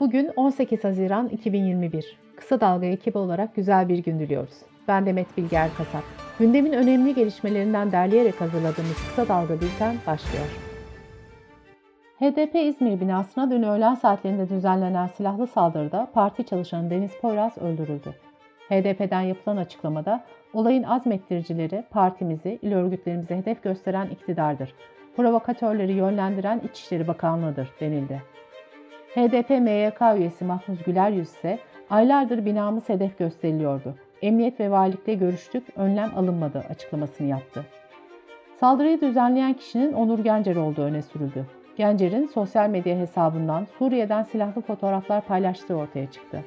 Bugün 18 Haziran 2021. Kısa Dalga ekibi olarak güzel bir gün diliyoruz. Ben Demet Bilger Kasap. Gündemin önemli gelişmelerinden derleyerek hazırladığımız Kısa Dalga Bülten başlıyor. HDP İzmir binasına dün öğlen saatlerinde düzenlenen silahlı saldırıda parti çalışanı Deniz Poyraz öldürüldü. HDP'den yapılan açıklamada olayın azmettiricileri partimizi, il örgütlerimize hedef gösteren iktidardır. Provokatörleri yönlendiren İçişleri Bakanlığı'dır denildi. HDP MYK üyesi Mahmuz Güler Yüz ise aylardır binamız hedef gösteriliyordu. Emniyet ve valilikle görüştük, önlem alınmadı açıklamasını yaptı. Saldırıyı düzenleyen kişinin Onur Gencer olduğu öne sürüldü. Gencer'in sosyal medya hesabından Suriye'den silahlı fotoğraflar paylaştığı ortaya çıktı.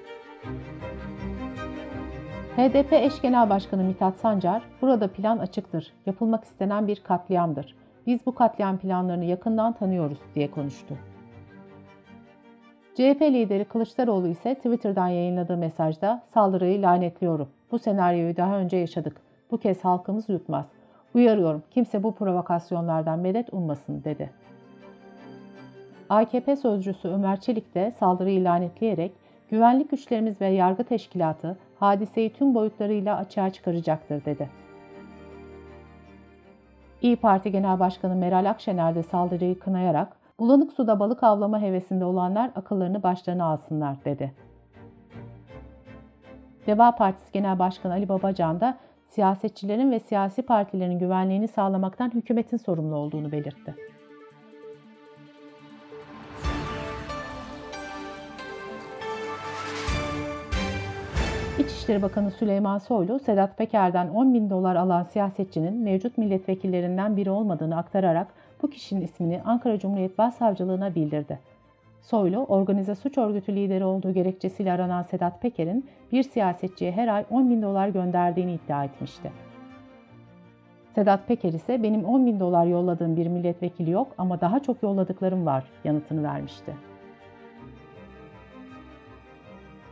HDP eş genel başkanı Mithat Sancar, burada plan açıktır, yapılmak istenen bir katliamdır. Biz bu katliam planlarını yakından tanıyoruz diye konuştu. CHP lideri Kılıçdaroğlu ise Twitter'dan yayınladığı mesajda saldırıyı lanetliyorum. Bu senaryoyu daha önce yaşadık. Bu kez halkımız yutmaz. Uyarıyorum kimse bu provokasyonlardan medet ummasın dedi. AKP sözcüsü Ömer Çelik de saldırıyı lanetleyerek güvenlik güçlerimiz ve yargı teşkilatı hadiseyi tüm boyutlarıyla açığa çıkaracaktır dedi. İyi Parti Genel Başkanı Meral Akşener de saldırıyı kınayarak bulanık suda balık avlama hevesinde olanlar akıllarını başlarına alsınlar dedi. Deva Partisi Genel Başkanı Ali Babacan da siyasetçilerin ve siyasi partilerin güvenliğini sağlamaktan hükümetin sorumlu olduğunu belirtti. İçişleri Bakanı Süleyman Soylu, Sedat Peker'den 10 bin dolar alan siyasetçinin mevcut milletvekillerinden biri olmadığını aktararak bu kişinin ismini Ankara Cumhuriyet Başsavcılığına bildirdi. Soylu, organize suç örgütü lideri olduğu gerekçesiyle aranan Sedat Peker'in bir siyasetçiye her ay 10 bin dolar gönderdiğini iddia etmişti. Sedat Peker ise benim 10 bin dolar yolladığım bir milletvekili yok ama daha çok yolladıklarım var yanıtını vermişti.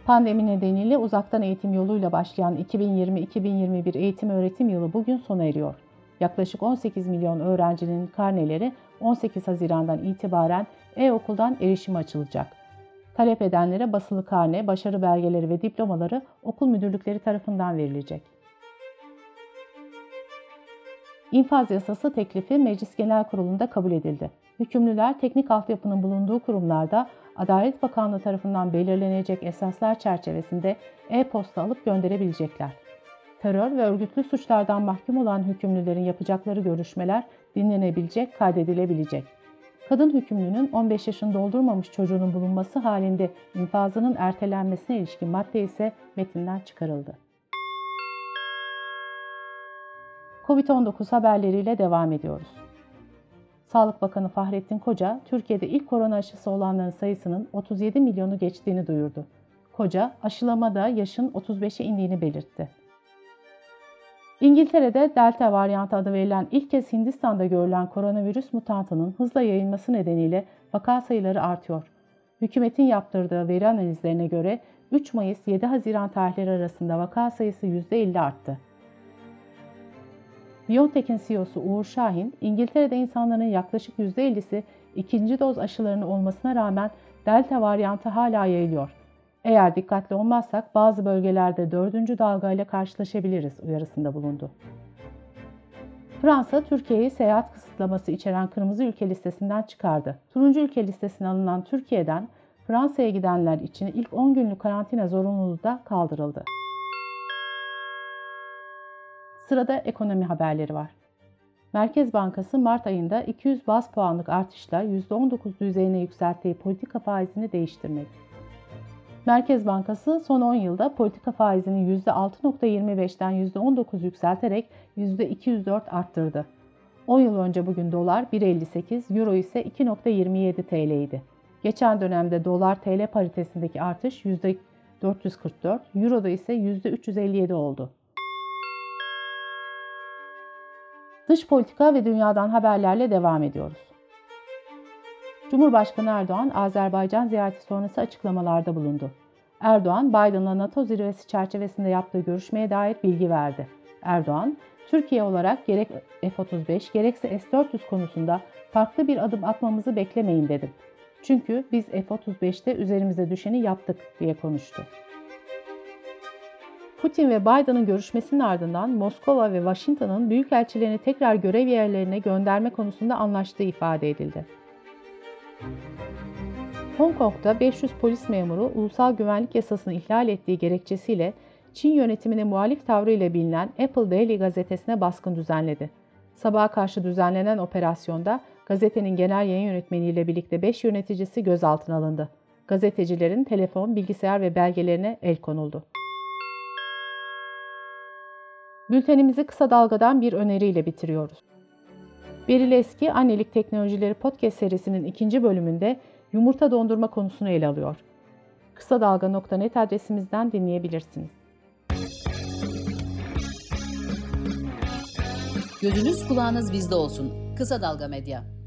Pandemi nedeniyle uzaktan eğitim yoluyla başlayan 2020-2021 eğitim öğretim yılı bugün sona eriyor. Yaklaşık 18 milyon öğrencinin karneleri 18 Haziran'dan itibaren e-okuldan erişime açılacak. Talep edenlere basılı karne, başarı belgeleri ve diplomaları okul müdürlükleri tarafından verilecek. İnfaz yasası teklifi Meclis Genel Kurulu'nda kabul edildi. Hükümlüler teknik altyapının bulunduğu kurumlarda Adalet Bakanlığı tarafından belirlenecek esaslar çerçevesinde e-posta alıp gönderebilecekler. Terör ve örgütlü suçlardan mahkum olan hükümlülerin yapacakları görüşmeler dinlenebilecek, kaydedilebilecek. Kadın hükümlünün 15 yaşını doldurmamış çocuğunun bulunması halinde infazının ertelenmesine ilişkin madde ise metinden çıkarıldı. Covid-19 haberleriyle devam ediyoruz. Sağlık Bakanı Fahrettin Koca, Türkiye'de ilk korona aşısı olanların sayısının 37 milyonu geçtiğini duyurdu. Koca, aşılamada yaşın 35'e indiğini belirtti. İngiltere'de Delta varyantı adı verilen ilk kez Hindistan'da görülen koronavirüs mutantının hızla yayılması nedeniyle vaka sayıları artıyor. Hükümetin yaptırdığı veri analizlerine göre 3 Mayıs-7 Haziran tarihleri arasında vaka sayısı %50 arttı. BioNTech'in CEO'su Uğur Şahin, İngiltere'de insanların yaklaşık %50'si ikinci doz aşılarının olmasına rağmen Delta varyantı hala yayılıyor. Eğer dikkatli olmazsak bazı bölgelerde dördüncü dalgayla karşılaşabiliriz uyarısında bulundu. Fransa, Türkiye'yi seyahat kısıtlaması içeren kırmızı ülke listesinden çıkardı. Turuncu ülke listesine alınan Türkiye'den Fransa'ya gidenler için ilk 10 günlük karantina zorunluluğu da kaldırıldı. Sırada ekonomi haberleri var. Merkez Bankası Mart ayında 200 bas puanlık artışla %19 düzeyine yükselttiği politika faizini değiştirmedi. Merkez Bankası son 10 yılda politika faizini %6.25'ten %19 yükselterek %204 arttırdı. 10 yıl önce bugün dolar 1.58, euro ise 2.27 TL idi. Geçen dönemde dolar TL paritesindeki artış %444, euroda ise %357 oldu. Dış politika ve dünyadan haberlerle devam ediyoruz. Cumhurbaşkanı Erdoğan, Azerbaycan ziyareti sonrası açıklamalarda bulundu. Erdoğan, Biden'la NATO zirvesi çerçevesinde yaptığı görüşmeye dair bilgi verdi. Erdoğan, Türkiye olarak gerek F-35 gerekse S-400 konusunda farklı bir adım atmamızı beklemeyin dedi. Çünkü biz F-35'te üzerimize düşeni yaptık diye konuştu. Putin ve Biden'ın görüşmesinin ardından Moskova ve Washington'ın büyükelçilerini tekrar görev yerlerine gönderme konusunda anlaştığı ifade edildi. Hong Kong'da 500 polis memuru ulusal güvenlik yasasını ihlal ettiği gerekçesiyle Çin yönetimine muhalif tavrıyla bilinen Apple Daily gazetesine baskın düzenledi. Sabaha karşı düzenlenen operasyonda gazetenin genel yayın yönetmeniyle birlikte 5 yöneticisi gözaltına alındı. Gazetecilerin telefon, bilgisayar ve belgelerine el konuldu. Bültenimizi kısa dalgadan bir öneriyle bitiriyoruz. Beril Eski Annelik Teknolojileri Podcast serisinin ikinci bölümünde yumurta dondurma konusunu ele alıyor. Kısa Dalga.net adresimizden dinleyebilirsiniz. Gözünüz kulağınız bizde olsun. Kısa Dalga Medya.